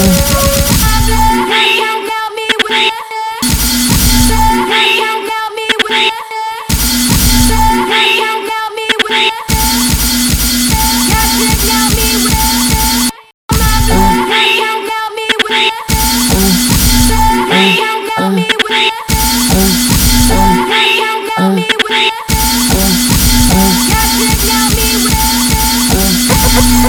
Ooh.